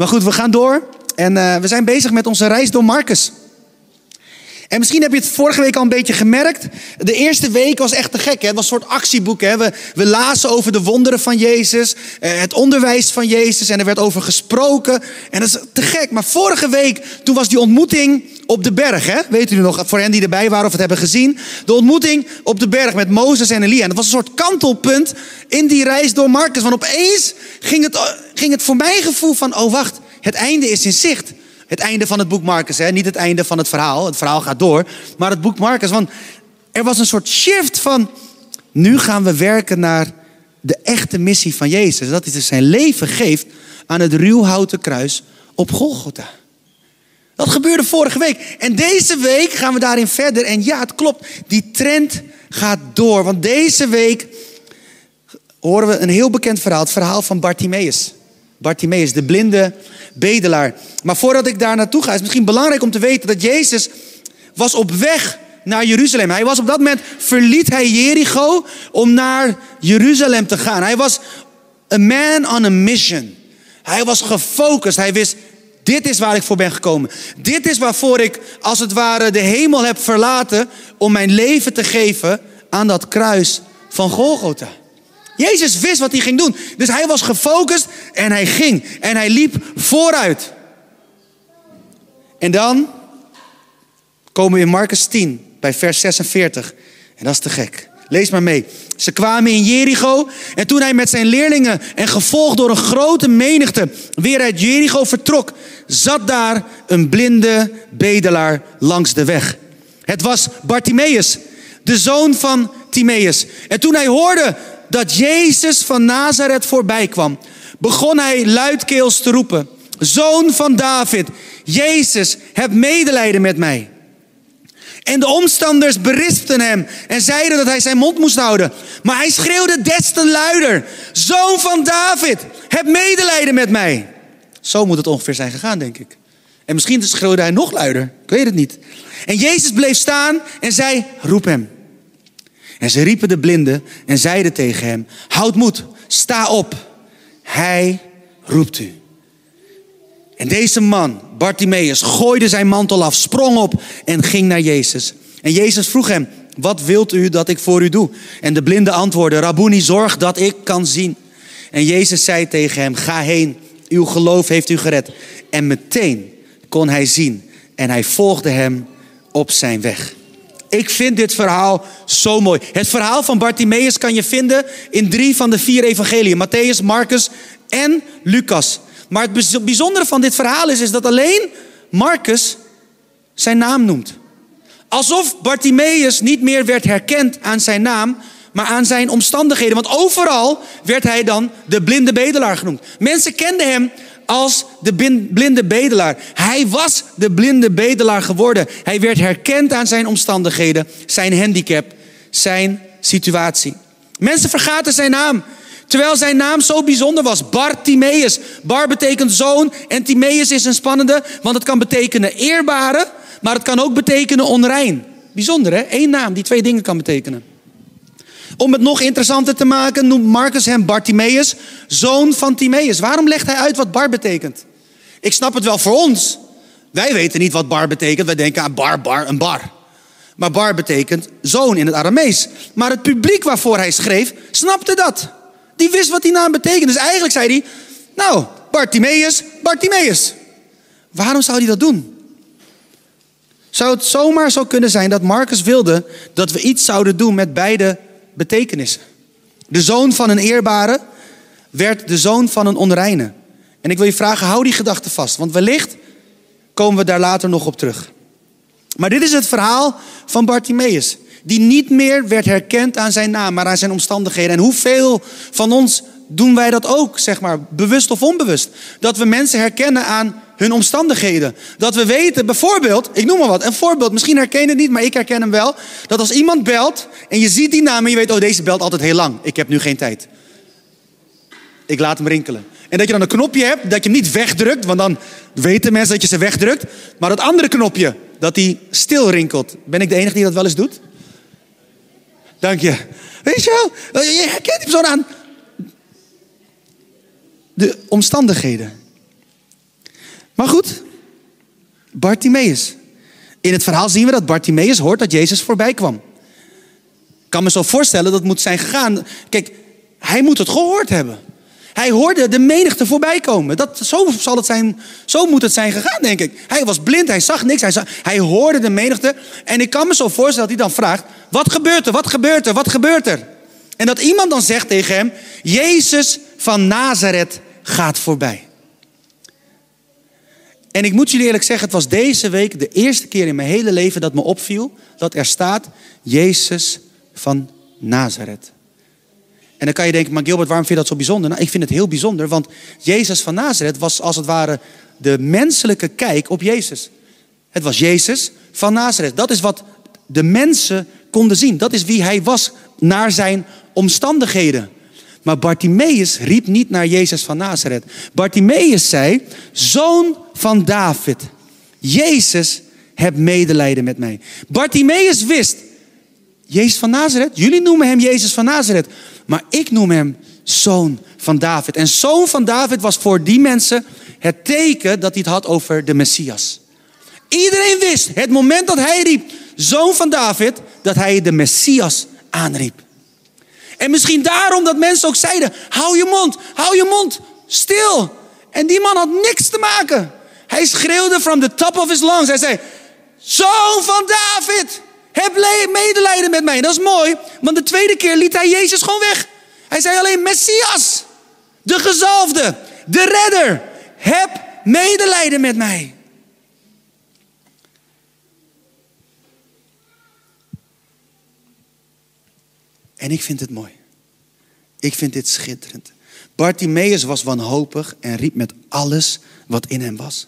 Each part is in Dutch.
Maar goed, we gaan door. En uh, we zijn bezig met onze reis door Marcus. En misschien heb je het vorige week al een beetje gemerkt. De eerste week was echt te gek. Hè? Het was een soort actieboek. We, we lazen over de wonderen van Jezus. Eh, het onderwijs van Jezus. En er werd over gesproken. En dat is te gek. Maar vorige week, toen was die ontmoeting op de berg. Hè? Weet u nog, voor hen die erbij waren of het hebben gezien. De ontmoeting op de berg met Mozes en Elia. En dat was een soort kantelpunt in die reis door Marcus. Want opeens ging het, ging het voor mijn gevoel van... Oh wacht, het einde is in zicht. Het einde van het boek Marcus, hè? niet het einde van het verhaal. Het verhaal gaat door, maar het boek Marcus. Want er was een soort shift van, nu gaan we werken naar de echte missie van Jezus. Dat hij dus zijn leven geeft aan het ruwhouten kruis op Golgotha. Dat gebeurde vorige week. En deze week gaan we daarin verder. En ja, het klopt, die trend gaat door. Want deze week horen we een heel bekend verhaal. Het verhaal van Bartimaeus. Bartimaeus, de blinde bedelaar. Maar voordat ik daar naartoe ga, is het misschien belangrijk om te weten dat Jezus was op weg naar Jeruzalem. Hij was op dat moment, verliet hij Jericho om naar Jeruzalem te gaan. Hij was a man on a mission. Hij was gefocust. Hij wist, dit is waar ik voor ben gekomen. Dit is waarvoor ik, als het ware, de hemel heb verlaten om mijn leven te geven aan dat kruis van Golgotha. Jezus wist wat hij ging doen. Dus hij was gefocust en hij ging. En hij liep vooruit. En dan komen we in Marcus 10 bij vers 46. En dat is te gek. Lees maar mee. Ze kwamen in Jericho en toen hij met zijn leerlingen en gevolgd door een grote menigte weer uit Jericho vertrok, zat daar een blinde bedelaar langs de weg. Het was Bartimaeus, de zoon van Timaeus. En toen hij hoorde dat Jezus van Nazareth voorbij kwam, begon hij luidkeels te roepen: Zoon van David, Jezus, heb medelijden met mij. En de omstanders berispten hem en zeiden dat hij zijn mond moest houden. Maar hij schreeuwde des te luider: Zoon van David, heb medelijden met mij. Zo moet het ongeveer zijn gegaan, denk ik. En misschien schreeuwde hij nog luider, ik weet het niet. En Jezus bleef staan en zei: Roep hem. En ze riepen de blinde en zeiden tegen hem: Houd moed, sta op. Hij roept u. En deze man, Bartimaeus, gooide zijn mantel af, sprong op en ging naar Jezus. En Jezus vroeg hem: Wat wilt u dat ik voor u doe? En de blinde antwoordde: Rabuni, zorg dat ik kan zien. En Jezus zei tegen hem: Ga heen, uw geloof heeft u gered. En meteen kon hij zien en hij volgde hem op zijn weg. Ik vind dit verhaal zo mooi. Het verhaal van Bartimaeus kan je vinden in drie van de vier evangeliën. Matthäus, Marcus en Lucas. Maar het bijzondere van dit verhaal is, is dat alleen Marcus zijn naam noemt. Alsof Bartimaeus niet meer werd herkend aan zijn naam, maar aan zijn omstandigheden. Want overal werd hij dan de blinde bedelaar genoemd. Mensen kenden hem als de blinde bedelaar. Hij was de blinde bedelaar geworden. Hij werd herkend aan zijn omstandigheden, zijn handicap, zijn situatie. Mensen vergaten zijn naam. Terwijl zijn naam zo bijzonder was. Bartimeus. Bar betekent zoon en Timeus is een spannende, want het kan betekenen eerbare, maar het kan ook betekenen onrein. Bijzonder hè? Eén naam die twee dingen kan betekenen. Om het nog interessanter te maken noemt Marcus hem Bartimaeus, zoon van Timaeus. Waarom legt hij uit wat bar betekent? Ik snap het wel voor ons. Wij weten niet wat bar betekent. Wij denken aan bar, bar, een bar. Maar bar betekent zoon in het Aramees. Maar het publiek waarvoor hij schreef, snapte dat. Die wist wat die naam betekent. Dus eigenlijk zei hij, nou, Bartimaeus, Bartimaeus. Waarom zou hij dat doen? Zou het zomaar zo kunnen zijn dat Marcus wilde dat we iets zouden doen met beide betekenissen. De zoon van een eerbare werd de zoon van een onreine. En ik wil je vragen, hou die gedachte vast, want wellicht komen we daar later nog op terug. Maar dit is het verhaal van Bartimaeus, die niet meer werd herkend aan zijn naam, maar aan zijn omstandigheden. En hoeveel van ons doen wij dat ook, zeg maar, bewust of onbewust? Dat we mensen herkennen aan hun omstandigheden. Dat we weten, bijvoorbeeld, ik noem maar wat, een voorbeeld, misschien herken je het niet, maar ik herken hem wel. Dat als iemand belt en je ziet die naam en je weet, oh deze belt altijd heel lang. Ik heb nu geen tijd. Ik laat hem rinkelen. En dat je dan een knopje hebt, dat je hem niet wegdrukt, want dan weten mensen dat je ze wegdrukt. Maar dat andere knopje, dat die stil rinkelt. Ben ik de enige die dat wel eens doet? Dank je. Weet je wel, je herkent hem zo aan de omstandigheden. Maar goed, Bartimaeus. In het verhaal zien we dat Bartimaeus hoort dat Jezus voorbij kwam. Ik kan me zo voorstellen dat moet zijn gegaan. Kijk, hij moet het gehoord hebben. Hij hoorde de menigte voorbij komen. Dat, zo, zal het zijn, zo moet het zijn gegaan, denk ik. Hij was blind, hij zag niks. Hij, zag, hij hoorde de menigte. En ik kan me zo voorstellen dat hij dan vraagt: Wat gebeurt er? Wat gebeurt er? Wat gebeurt er? En dat iemand dan zegt tegen hem: Jezus van Nazareth gaat voorbij. En ik moet jullie eerlijk zeggen, het was deze week de eerste keer in mijn hele leven dat me opviel dat er staat Jezus van Nazareth. En dan kan je denken, maar Gilbert, waarom vind je dat zo bijzonder? Nou, ik vind het heel bijzonder, want Jezus van Nazareth was als het ware de menselijke kijk op Jezus. Het was Jezus van Nazareth. Dat is wat de mensen konden zien. Dat is wie hij was naar zijn omstandigheden. Maar Bartimaeus riep niet naar Jezus van Nazareth. Bartimaeus zei, zoon van David, Jezus, heb medelijden met mij. Bartimaeus wist, Jezus van Nazareth, jullie noemen hem Jezus van Nazareth. Maar ik noem hem zoon van David. En zoon van David was voor die mensen het teken dat hij het had over de Messias. Iedereen wist, het moment dat hij riep, zoon van David, dat hij de Messias aanriep. En misschien daarom dat mensen ook zeiden, hou je mond, hou je mond, stil. En die man had niks te maken. Hij schreeuwde from the top of his lungs. Hij zei, zoon van David, heb medelijden met mij. Dat is mooi, want de tweede keer liet hij Jezus gewoon weg. Hij zei alleen Messias, de gezalfde, de redder. Heb medelijden met mij. En ik vind het mooi. Ik vind dit schitterend. Bartimaeus was wanhopig en riep met alles wat in hem was.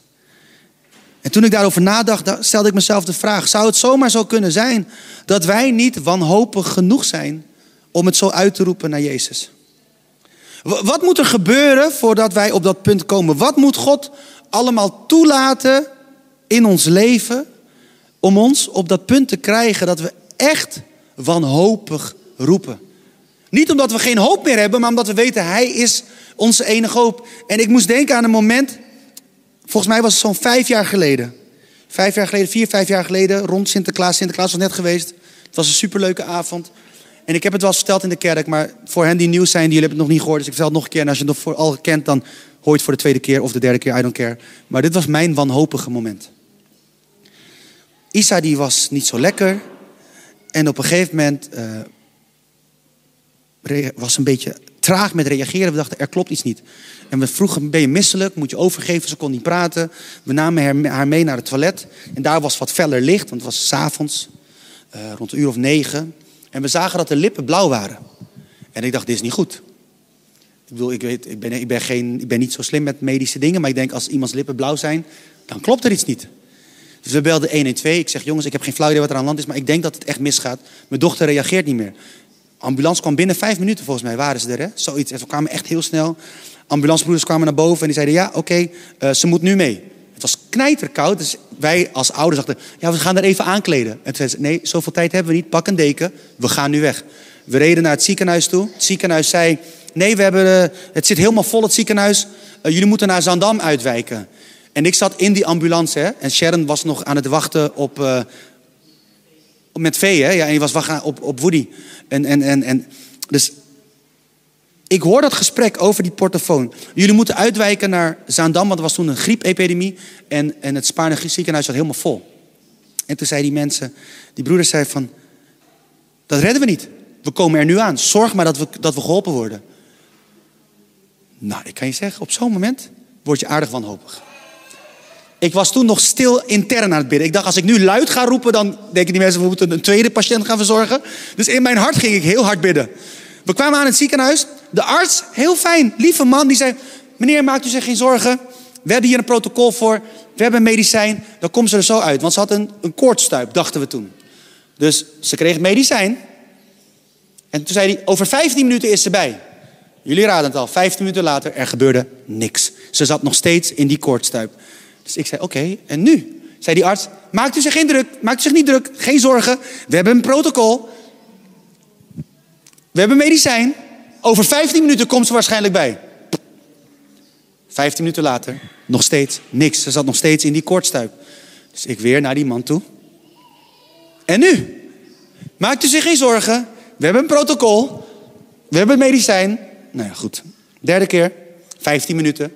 En toen ik daarover nadacht, stelde ik mezelf de vraag: zou het zomaar zo kunnen zijn dat wij niet wanhopig genoeg zijn om het zo uit te roepen naar Jezus? Wat moet er gebeuren voordat wij op dat punt komen? Wat moet God allemaal toelaten in ons leven om ons op dat punt te krijgen dat we echt wanhopig roepen? Niet omdat we geen hoop meer hebben, maar omdat we weten Hij is onze enige hoop. En ik moest denken aan een moment Volgens mij was het zo'n vijf jaar geleden. Vijf jaar geleden, vier, vijf jaar geleden, rond Sinterklaas. Sinterklaas was net geweest. Het was een superleuke avond. En ik heb het wel eens verteld in de kerk, maar voor hen die nieuw zijn, die jullie hebben het nog niet gehoord. Dus ik vertel het nog een keer. En als je het nog al kent, dan hoor je het voor de tweede keer of de derde keer, I don't care. Maar dit was mijn wanhopige moment. Isa die was niet zo lekker. En op een gegeven moment uh, was een beetje traag met reageren. We dachten, er klopt iets niet. En we vroegen, ben je misselijk? Moet je overgeven? Ze kon niet praten. We namen haar mee naar het toilet. En daar was wat feller licht, want het was s'avonds, uh, rond een uur of negen. En we zagen dat de lippen blauw waren. En ik dacht, dit is niet goed. Ik bedoel, ik, weet, ik, ben, ik, ben geen, ik ben niet zo slim met medische dingen, maar ik denk als iemands lippen blauw zijn, dan klopt er iets niet. Dus we belden 112. Ik zeg, jongens, ik heb geen flauw idee wat er aan de hand is, maar ik denk dat het echt misgaat. Mijn dochter reageert niet meer. Ambulance kwam binnen vijf minuten, volgens mij waren ze er. Hè? Zoiets. En ze kwamen echt heel snel. Ambulancebroeders kwamen naar boven en die zeiden: Ja, oké, eh, ze moet nu mee. Het was knijterkoud, dus wij als ouders dachten: Ja, we gaan er even aankleden. En toen ze: Nee, zoveel tijd hebben we niet. Pak een deken, we gaan nu weg. We reden naar het ziekenhuis toe. Het ziekenhuis zei: Nee, we hebben, uh, het zit helemaal vol, het ziekenhuis. Uh, jullie moeten naar Zandam uitwijken. En ik zat in die ambulance hè, en Sharon was nog aan het wachten op. met Vee, hè? Ja, en je was wachten op, op Woody. En, en, en, en, dus ik hoor dat gesprek over die portofoon. Jullie moeten uitwijken naar Zaandam, want er was toen een griepepidemie. En, en het Spaarne ziekenhuis zat helemaal vol. En toen zei die mensen, die broeder zei van, dat redden we niet. We komen er nu aan. Zorg maar dat we, dat we geholpen worden. Nou, ik kan je zeggen, op zo'n moment word je aardig wanhopig. Ik was toen nog stil intern aan het bidden. Ik dacht, als ik nu luid ga roepen, dan denken die mensen, we moeten een tweede patiënt gaan verzorgen. Dus in mijn hart ging ik heel hard bidden. We kwamen aan het ziekenhuis. De arts, heel fijn, lieve man, die zei: Meneer, maakt u zich geen zorgen. We hebben hier een protocol voor. We hebben medicijn. Dan komt ze er zo uit. Want ze had een, een koortstuip, dachten we toen. Dus ze kreeg medicijn. En toen zei hij: Over 15 minuten is ze bij. Jullie raden het al, 15 minuten later, er gebeurde niks. Ze zat nog steeds in die koortstuip. Dus ik zei: Oké, en nu? Zei die arts: Maakt u zich geen druk, maakt u zich niet druk, geen zorgen. We hebben een protocol. We hebben medicijn. Over 15 minuten komt ze waarschijnlijk bij. 15 minuten later, nog steeds niks. Ze zat nog steeds in die koortstuip. Dus ik weer naar die man toe. En nu? Maakt u zich geen zorgen. We hebben een protocol. We hebben medicijn. Nou ja, goed. Derde keer, 15 minuten.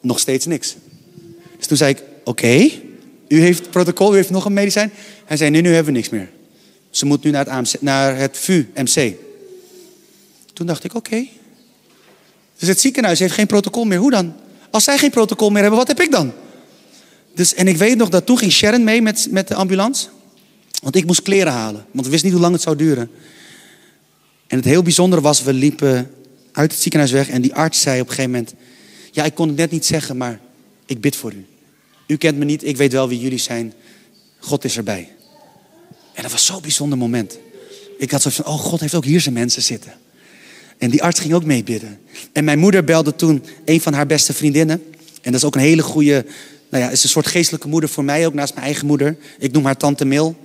Nog steeds niks. Dus toen zei ik, oké, u heeft protocol, u heeft nog een medicijn. Hij zei, nu hebben we niks meer. Ze moet nu naar het, naar het VU-MC. Toen dacht ik, oké. Dus het ziekenhuis heeft geen protocol meer. Hoe dan? Als zij geen protocol meer hebben, wat heb ik dan? Dus, en ik weet nog dat toen ging Sharon mee met, met de ambulance. Want ik moest kleren halen. Want we wisten niet hoe lang het zou duren. En het heel bijzondere was, we liepen uit het ziekenhuis weg. En die arts zei op een gegeven moment... Ja, ik kon het net niet zeggen, maar ik bid voor u. U kent me niet, ik weet wel wie jullie zijn. God is erbij. En dat was zo'n bijzonder moment. Ik had zo van, oh, God heeft ook hier zijn mensen zitten. En die arts ging ook meebidden. En mijn moeder belde toen een van haar beste vriendinnen. En dat is ook een hele goede, nou ja, is een soort geestelijke moeder voor mij, ook naast mijn eigen moeder. Ik noem haar tante Mil.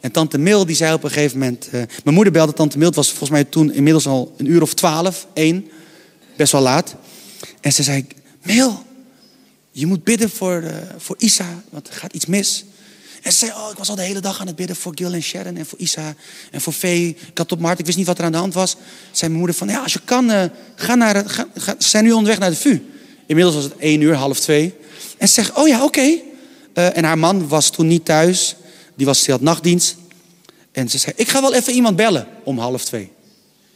En tante Mil die zei op een gegeven moment, uh, mijn moeder belde tante Mil, het was volgens mij toen inmiddels al een uur of twaalf, één, best wel laat. En ze zei, Mil, je moet bidden voor, uh, voor Isa, want er gaat iets mis. En ze zei, oh, ik was al de hele dag aan het bidden voor Gil en Sharon en voor Isa en voor Vee. Ik had op Mart, ik wist niet wat er aan de hand was. Zei mijn moeder van, ja, als je kan, uh, ga naar ga, ga, zijn nu onderweg naar de VU. Inmiddels was het één uur, half twee. En ze zegt, oh ja, oké. Uh, en haar man was toen niet thuis. Die was, die had nachtdienst. En ze zei, ik ga wel even iemand bellen om half twee.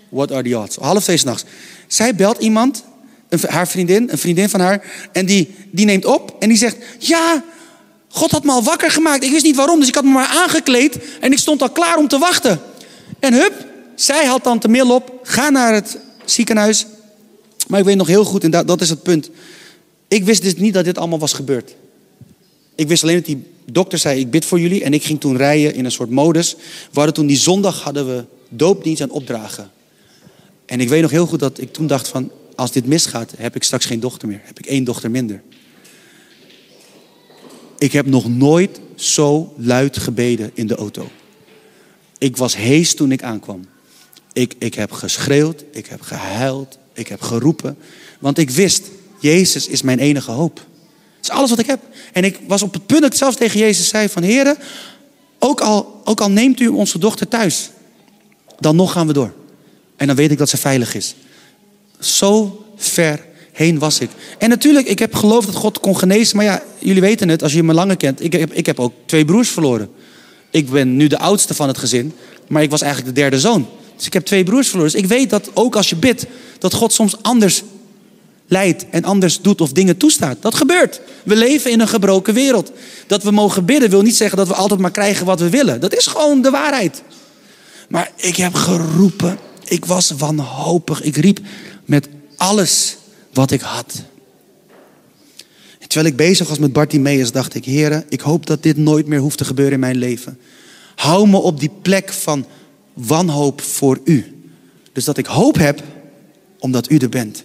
What are the odds? Half twee s'nachts. Zij belt iemand, een, haar vriendin, een vriendin van haar. En die, die neemt op en die zegt, ja, God had me al wakker gemaakt. Ik wist niet waarom, dus ik had me maar aangekleed. En ik stond al klaar om te wachten. En hup, zij had tante Mil op. Ga naar het ziekenhuis. Maar ik weet nog heel goed, en dat, dat is het punt. Ik wist dus niet dat dit allemaal was gebeurd. Ik wist alleen dat die dokter zei, ik bid voor jullie. En ik ging toen rijden in een soort modus. We hadden toen die zondag hadden we doopdienst en opdragen. En ik weet nog heel goed dat ik toen dacht van, als dit misgaat, heb ik straks geen dochter meer. Heb ik één dochter minder. Ik heb nog nooit zo luid gebeden in de auto. Ik was hees toen ik aankwam. Ik, ik heb geschreeuwd, ik heb gehuild, ik heb geroepen. Want ik wist, Jezus is mijn enige hoop. Dat is alles wat ik heb. En ik was op het punt dat ik zelfs tegen Jezus zei van... Heren, ook al, ook al neemt u onze dochter thuis... dan nog gaan we door. En dan weet ik dat ze veilig is. Zo ver heen was ik. En natuurlijk, ik heb geloofd dat God kon genezen. Maar ja, jullie weten het, als je me langer kent. Ik heb, ik heb ook twee broers verloren. Ik ben nu de oudste van het gezin. Maar ik was eigenlijk de derde zoon. Dus ik heb twee broers verloren. Dus ik weet dat ook als je bidt, dat God soms anders leidt en anders doet of dingen toestaat. Dat gebeurt. We leven in een gebroken wereld. Dat we mogen bidden wil niet zeggen dat we altijd maar krijgen wat we willen. Dat is gewoon de waarheid. Maar ik heb geroepen. Ik was wanhopig. Ik riep met alles wat ik had. Terwijl ik bezig was met Bartimeus, dacht ik, heren, ik hoop dat dit nooit meer hoeft te gebeuren in mijn leven. Hou me op die plek van wanhoop voor u. Dus dat ik hoop heb, omdat u er bent.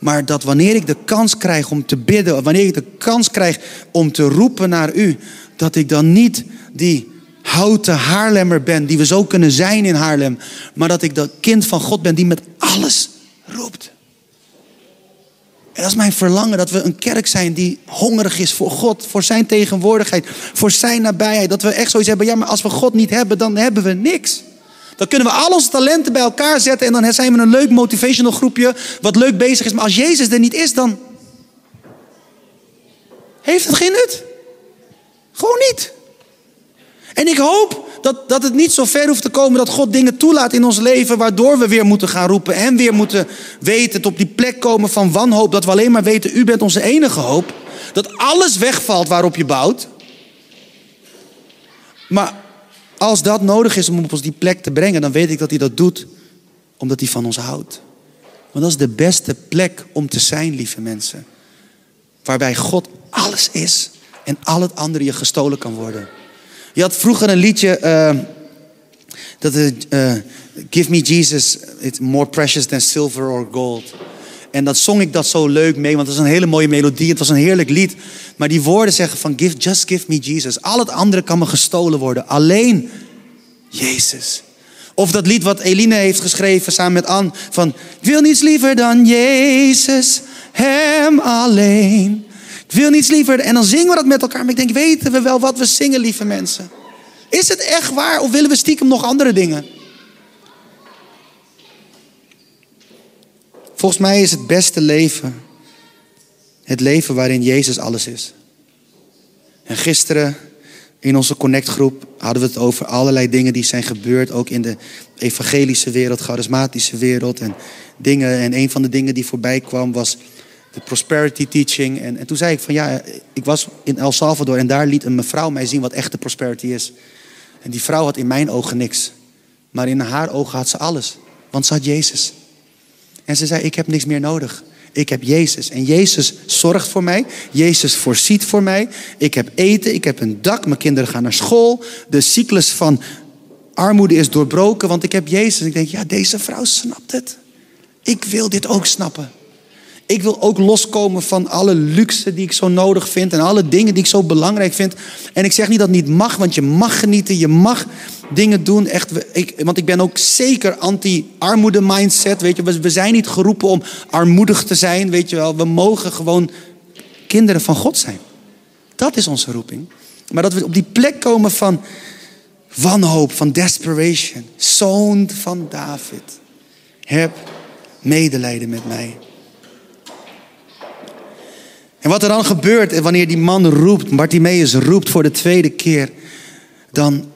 Maar dat wanneer ik de kans krijg om te bidden, wanneer ik de kans krijg om te roepen naar u, dat ik dan niet die houten Haarlemmer ben, die we zo kunnen zijn in Haarlem, maar dat ik dat kind van God ben die met alles roept. En dat is mijn verlangen, dat we een kerk zijn die hongerig is voor God, voor zijn tegenwoordigheid, voor zijn nabijheid. Dat we echt zoiets hebben, ja, maar als we God niet hebben, dan hebben we niks. Dan kunnen we al onze talenten bij elkaar zetten en dan zijn we een leuk motivational groepje wat leuk bezig is. Maar als Jezus er niet is, dan heeft het geen nut. Gewoon niet. En ik hoop dat, dat het niet zo ver hoeft te komen dat God dingen toelaat in ons leven, waardoor we weer moeten gaan roepen en weer moeten weten, op die plek komen van wanhoop, dat we alleen maar weten, u bent onze enige hoop. Dat alles wegvalt waarop je bouwt. Maar als dat nodig is om op ons die plek te brengen, dan weet ik dat hij dat doet omdat hij van ons houdt. Want dat is de beste plek om te zijn, lieve mensen. Waarbij God alles is en al het andere je gestolen kan worden. Je had vroeger een liedje. Uh, dat uh, Give me Jesus, it's more precious than silver or gold. En dat zong ik dat zo leuk mee, want het was een hele mooie melodie. Het was een heerlijk lied. Maar die woorden zeggen van give, just give me Jesus. Al het andere kan me gestolen worden. Alleen Jezus. Of dat lied wat Eline heeft geschreven samen met Anne. Van ik wil niets liever dan Jezus Hem alleen. Wil niets liever. En dan zingen we dat met elkaar. Maar ik denk, weten we wel wat we zingen, lieve mensen? Is het echt waar of willen we stiekem nog andere dingen? Volgens mij is het beste leven het leven waarin Jezus alles is. En gisteren in onze connectgroep hadden we het over allerlei dingen die zijn gebeurd, ook in de evangelische wereld, charismatische wereld en dingen. En een van de dingen die voorbij kwam was de prosperity teaching. En, en toen zei ik van ja, ik was in El Salvador en daar liet een mevrouw mij zien wat echte prosperity is. En die vrouw had in mijn ogen niks, maar in haar ogen had ze alles, want ze had Jezus. En ze zei, ik heb niks meer nodig. Ik heb Jezus. En Jezus zorgt voor mij. Jezus voorziet voor mij. Ik heb eten, ik heb een dak. Mijn kinderen gaan naar school. De cyclus van armoede is doorbroken, want ik heb Jezus. Ik denk, ja, deze vrouw snapt het. Ik wil dit ook snappen. Ik wil ook loskomen van alle luxe die ik zo nodig vind en alle dingen die ik zo belangrijk vind. En ik zeg niet dat niet mag, want je mag genieten, je mag dingen doen. Echt, ik, want ik ben ook zeker anti-armoede mindset. Weet je, we, we zijn niet geroepen om armoedig te zijn. Weet je wel, we mogen gewoon kinderen van God zijn. Dat is onze roeping. Maar dat we op die plek komen van wanhoop, van desperation. Zoon van David. Heb medelijden met mij. En wat er dan gebeurt wanneer die man roept, Bartimaeus roept voor de tweede keer, dan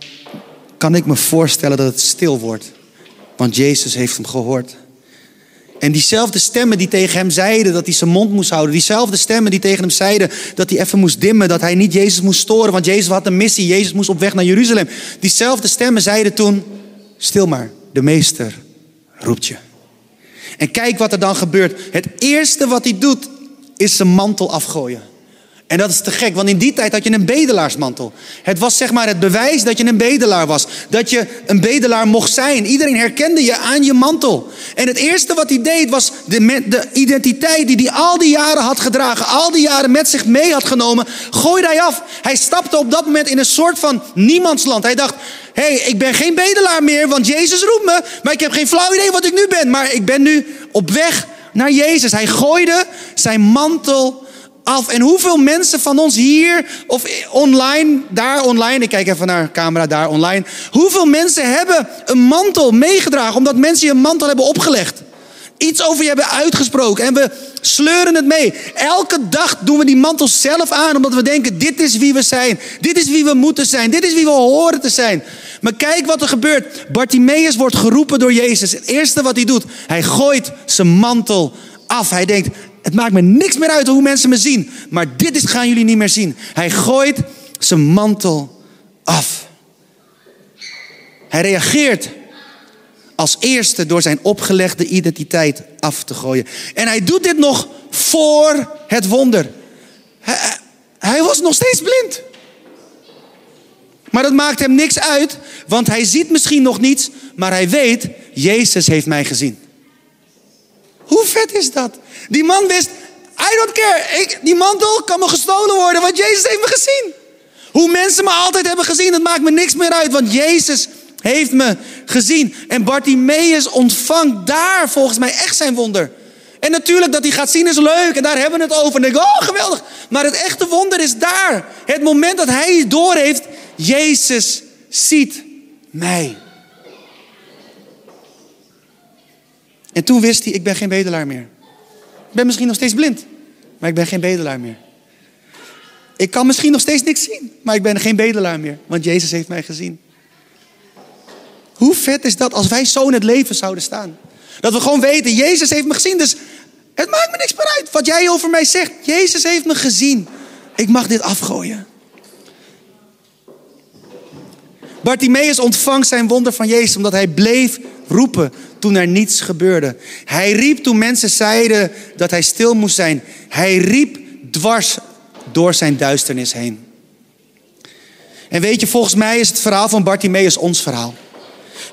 kan ik me voorstellen dat het stil wordt. Want Jezus heeft hem gehoord. En diezelfde stemmen die tegen hem zeiden dat hij zijn mond moest houden. Diezelfde stemmen die tegen hem zeiden dat hij even moest dimmen. Dat hij niet Jezus moest storen, want Jezus had een missie. Jezus moest op weg naar Jeruzalem. Diezelfde stemmen zeiden toen, stil maar, de meester roept je. En kijk wat er dan gebeurt. Het eerste wat hij doet is zijn mantel afgooien. En dat is te gek, want in die tijd had je een bedelaarsmantel. Het was zeg maar het bewijs dat je een bedelaar was. Dat je een bedelaar mocht zijn. Iedereen herkende je aan je mantel. En het eerste wat hij deed was de, de identiteit die hij al die jaren had gedragen. Al die jaren met zich mee had genomen. Gooide hij af. Hij stapte op dat moment in een soort van niemandsland. Hij dacht, hé, hey, ik ben geen bedelaar meer, want Jezus roept me. Maar ik heb geen flauw idee wat ik nu ben. Maar ik ben nu op weg naar Jezus. Hij gooide zijn mantel af. En hoeveel mensen van ons hier of online, daar online, ik kijk even naar de camera, daar online. Hoeveel mensen hebben een mantel meegedragen omdat mensen je een mantel hebben opgelegd? Iets over je hebben uitgesproken en we sleuren het mee. Elke dag doen we die mantel zelf aan omdat we denken: dit is wie we zijn, dit is wie we moeten zijn, dit is wie we horen te zijn. Maar kijk wat er gebeurt. Bartimaeus wordt geroepen door Jezus. Het eerste wat hij doet, hij gooit zijn mantel af. Hij denkt, het maakt me niks meer uit hoe mensen me zien. Maar dit is, gaan jullie niet meer zien. Hij gooit zijn mantel af. Hij reageert als eerste door zijn opgelegde identiteit af te gooien. En hij doet dit nog voor het wonder. Hij was nog steeds blind. Maar dat maakt hem niks uit, want hij ziet misschien nog niets, maar hij weet, Jezus heeft mij gezien. Hoe vet is dat? Die man wist, I don't care, ik, die mantel kan me gestolen worden, want Jezus heeft me gezien. Hoe mensen me altijd hebben gezien, dat maakt me niks meer uit, want Jezus heeft me gezien. En Bartimaeus ontvangt daar volgens mij echt zijn wonder. En natuurlijk dat hij gaat zien is leuk en daar hebben we het over. En denk oh geweldig. Maar het echte wonder is daar. Het moment dat hij door heeft, Jezus ziet mij. En toen wist hij, ik ben geen bedelaar meer. Ik ben misschien nog steeds blind, maar ik ben geen bedelaar meer. Ik kan misschien nog steeds niks zien, maar ik ben geen bedelaar meer, want Jezus heeft mij gezien. Hoe vet is dat als wij zo in het leven zouden staan? Dat we gewoon weten, Jezus heeft me gezien, dus het maakt me niks meer uit wat jij over mij zegt. Jezus heeft me gezien. Ik mag dit afgooien. Bartimaeus ontvangt zijn wonder van Jezus omdat hij bleef roepen toen er niets gebeurde. Hij riep toen mensen zeiden dat hij stil moest zijn. Hij riep dwars door zijn duisternis heen. En weet je, volgens mij is het verhaal van Bartimaeus ons verhaal.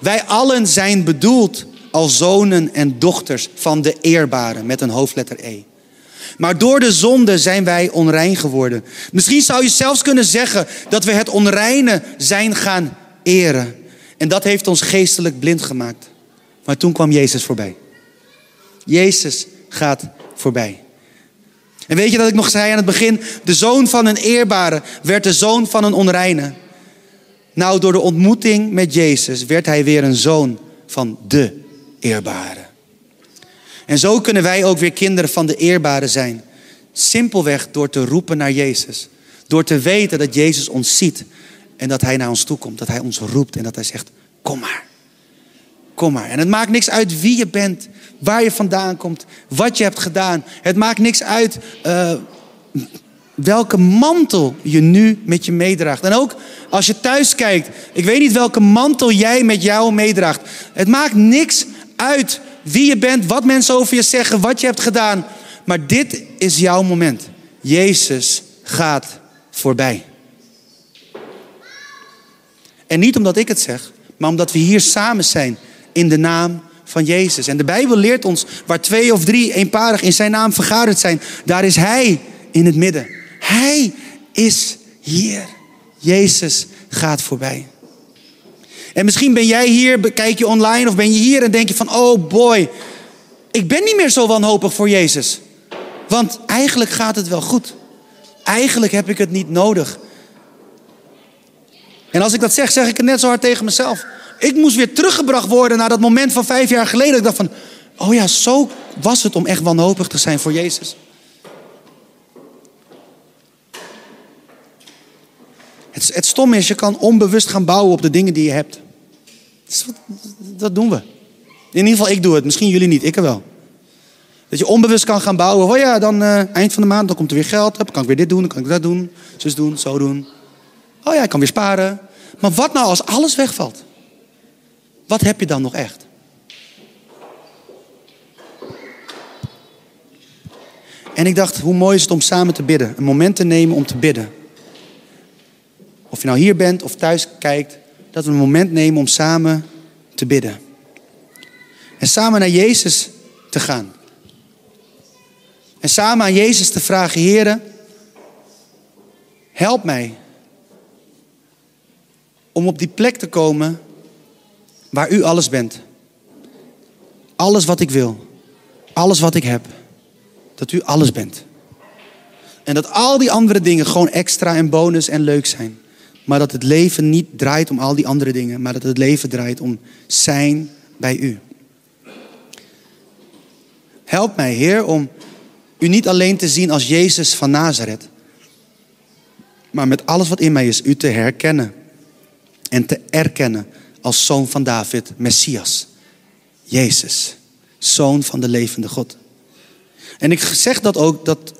Wij allen zijn bedoeld als zonen en dochters van de eerbare met een hoofdletter E. Maar door de zonde zijn wij onrein geworden. Misschien zou je zelfs kunnen zeggen dat we het onreine zijn gaan eren. En dat heeft ons geestelijk blind gemaakt. Maar toen kwam Jezus voorbij. Jezus gaat voorbij. En weet je dat ik nog zei aan het begin? De zoon van een eerbare werd de zoon van een onreine. Nou, door de ontmoeting met Jezus werd hij weer een zoon van de eerbare. En zo kunnen wij ook weer kinderen van de eerbare zijn. Simpelweg door te roepen naar Jezus. Door te weten dat Jezus ons ziet en dat Hij naar ons toe komt. Dat Hij ons roept en dat Hij zegt, kom maar. Kom maar. En het maakt niks uit wie je bent, waar je vandaan komt, wat je hebt gedaan. Het maakt niks uit uh, welke mantel je nu met je meedraagt. En ook als je thuis kijkt, ik weet niet welke mantel jij met jou meedraagt. Het maakt niks uit wie je bent, wat mensen over je zeggen, wat je hebt gedaan. Maar dit is jouw moment. Jezus gaat voorbij. En niet omdat ik het zeg, maar omdat we hier samen zijn in de naam van Jezus. En de Bijbel leert ons waar twee of drie eenparig in zijn naam vergaderd zijn, daar is Hij in het midden. Hij is hier. Jezus gaat voorbij. En misschien ben jij hier, kijk je online of ben je hier en denk je van, oh boy, ik ben niet meer zo wanhopig voor Jezus. Want eigenlijk gaat het wel goed. Eigenlijk heb ik het niet nodig. En als ik dat zeg, zeg ik het net zo hard tegen mezelf. Ik moest weer teruggebracht worden naar dat moment van vijf jaar geleden. Ik dacht van, oh ja, zo was het om echt wanhopig te zijn voor Jezus. Het, het stom is, je kan onbewust gaan bouwen op de dingen die je hebt. Dat doen we. In ieder geval, ik doe het. Misschien jullie niet, ik er wel. Dat je onbewust kan gaan bouwen. Oh ja, dan uh, eind van de maand, dan komt er weer geld. Dan kan ik weer dit doen, dan kan ik dat doen. Zus doen, zo doen. Oh ja, ik kan weer sparen. Maar wat nou als alles wegvalt? Wat heb je dan nog echt? En ik dacht, hoe mooi is het om samen te bidden. Een moment te nemen om te bidden. Of je nou hier bent of thuis kijkt, dat we een moment nemen om samen te bidden. En samen naar Jezus te gaan. En samen aan Jezus te vragen, Heer, help mij om op die plek te komen waar u alles bent. Alles wat ik wil, alles wat ik heb, dat u alles bent. En dat al die andere dingen gewoon extra en bonus en leuk zijn. Maar dat het leven niet draait om al die andere dingen, maar dat het leven draait om zijn bij u. Help mij, Heer, om u niet alleen te zien als Jezus van Nazareth, maar met alles wat in mij is, u te herkennen en te erkennen als zoon van David, Messias, Jezus, zoon van de levende God. En ik zeg dat ook dat,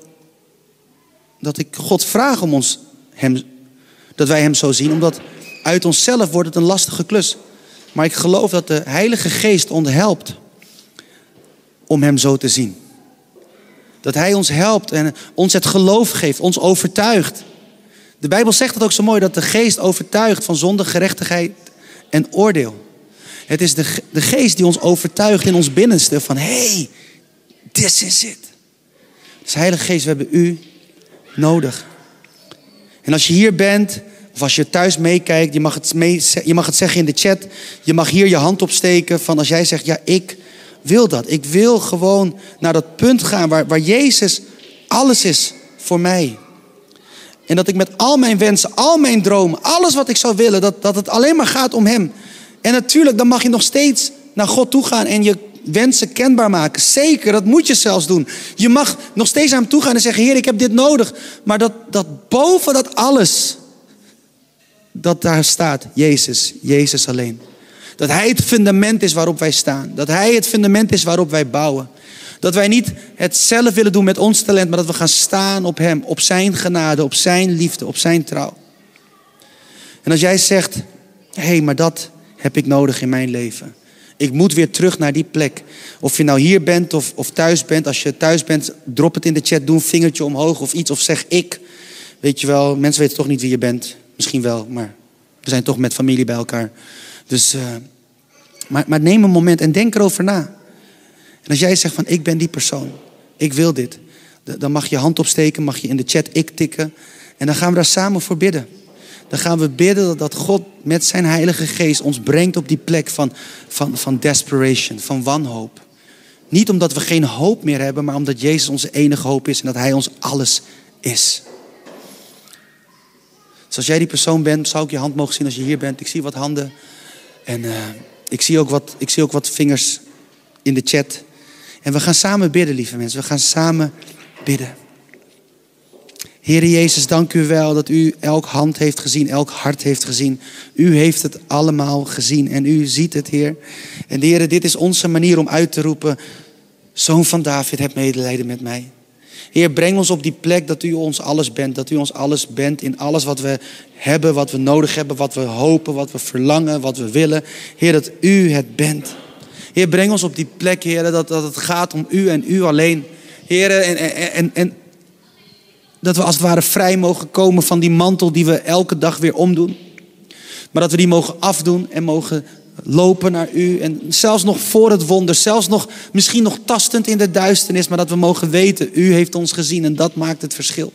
dat ik God vraag om ons hem dat wij Hem zo zien, omdat uit onszelf wordt het een lastige klus. Maar ik geloof dat de Heilige Geest ons helpt om Hem zo te zien. Dat Hij ons helpt en ons het geloof geeft, ons overtuigt. De Bijbel zegt het ook zo mooi, dat de Geest overtuigt van zonde, gerechtigheid en oordeel. Het is de, de Geest die ons overtuigt in ons binnenste van, hey, this is it. Dus Heilige Geest, we hebben U nodig. En als je hier bent, of als je thuis meekijkt, je, mag het mee, je mag het zeggen in de chat. Je mag hier je hand opsteken van als jij zegt, ja, ik wil dat. Ik wil gewoon naar dat punt gaan waar, waar Jezus alles is voor mij. En dat ik met al mijn wensen, al mijn dromen, alles wat ik zou willen, dat, dat het alleen maar gaat om Hem. En natuurlijk, dan mag je nog steeds naar God toe gaan en je wensen kenbaar maken. Zeker, dat moet je zelfs doen. Je mag nog steeds naar hem toe gaan en zeggen: Heer, ik heb dit nodig. Maar dat, dat boven dat alles, dat daar staat Jezus, Jezus alleen. Dat Hij het fundament is waarop wij staan. Dat Hij het fundament is waarop wij bouwen. Dat wij niet het zelf willen doen met ons talent, maar dat we gaan staan op Hem, op Zijn genade, op Zijn liefde, op Zijn trouw. En als jij zegt: hé, hey, maar dat heb ik nodig in mijn leven. Ik moet weer terug naar die plek. Of je nou hier bent of, of thuis bent. Als je thuis bent, drop het in de chat. Doe een vingertje omhoog of iets. Of zeg ik. Weet je wel, mensen weten toch niet wie je bent. Misschien wel, maar we zijn toch met familie bij elkaar. Dus, uh, maar, maar neem een moment en denk erover na. En als jij zegt van ik ben die persoon. Ik wil dit. Dan mag je hand opsteken, mag je in de chat ik tikken. En dan gaan we daar samen voor bidden dan gaan we bidden dat God met zijn Heilige Geest ons brengt op die plek van, van, van desperation, van wanhoop. Niet omdat we geen hoop meer hebben, maar omdat Jezus onze enige hoop is en dat Hij ons alles is. Dus als jij die persoon bent, zou ik je hand mogen zien als je hier bent. Ik zie wat handen en uh, ik, zie ook wat, ik zie ook wat vingers in de chat. En we gaan samen bidden, lieve mensen. We gaan samen bidden. Heer Jezus, dank u wel dat u elk hand heeft gezien, elk hart heeft gezien. U heeft het allemaal gezien en u ziet het, Heer. En Heer, dit is onze manier om uit te roepen, Zoon van David, heb medelijden met mij. Heer, breng ons op die plek dat u ons alles bent. Dat u ons alles bent in alles wat we hebben, wat we nodig hebben, wat we hopen, wat we verlangen, wat we willen. Heer, dat u het bent. Heer, breng ons op die plek, Heer, dat, dat het gaat om u en u alleen. Heer, en, en, en, dat we als het ware vrij mogen komen van die mantel die we elke dag weer omdoen. Maar dat we die mogen afdoen en mogen lopen naar u. En zelfs nog voor het wonder, zelfs nog misschien nog tastend in de duisternis, maar dat we mogen weten, u heeft ons gezien en dat maakt het verschil.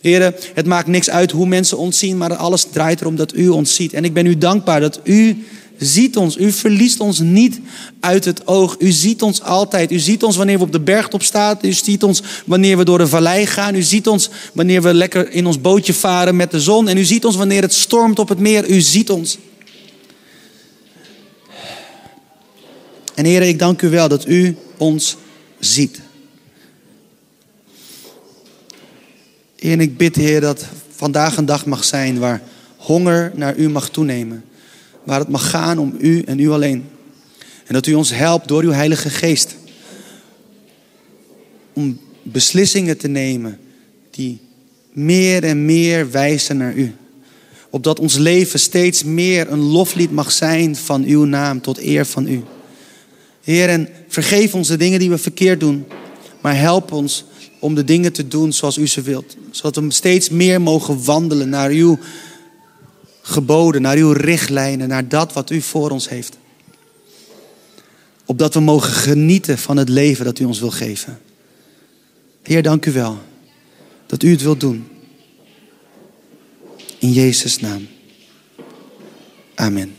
Heren, het maakt niks uit hoe mensen ons zien, maar alles draait erom dat u ons ziet. En ik ben u dankbaar dat u ziet ons. U verliest ons niet uit het oog. U ziet ons altijd. U ziet ons wanneer we op de bergtop staan. U ziet ons wanneer we door de vallei gaan. U ziet ons wanneer we lekker in ons bootje varen met de zon. En u ziet ons wanneer het stormt op het meer. U ziet ons. En heren, ik dank u wel dat u ons ziet. En ik bid, Heer, dat vandaag een dag mag zijn waar honger naar u mag toenemen. Waar het mag gaan om u en u alleen. En dat u ons helpt door uw Heilige Geest. Om beslissingen te nemen die meer en meer wijzen naar u. Opdat ons leven steeds meer een loflied mag zijn van uw naam tot eer van u. Heer, en vergeef ons de dingen die we verkeerd doen. Maar help ons om de dingen te doen zoals u ze wilt. Zodat we steeds meer mogen wandelen naar uw geboden, naar uw richtlijnen, naar dat wat u voor ons heeft. Opdat we mogen genieten van het leven dat u ons wil geven. Heer, dank u wel dat u het wilt doen. In Jezus' naam. Amen.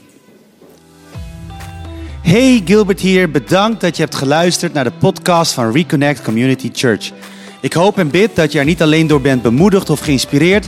Hey Gilbert hier, bedankt dat je hebt geluisterd naar de podcast van Reconnect Community Church. Ik hoop en bid dat je er niet alleen door bent bemoedigd of geïnspireerd,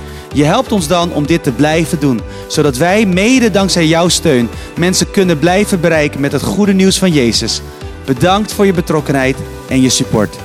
Je helpt ons dan om dit te blijven doen, zodat wij mede dankzij jouw steun mensen kunnen blijven bereiken met het goede nieuws van Jezus. Bedankt voor je betrokkenheid en je support.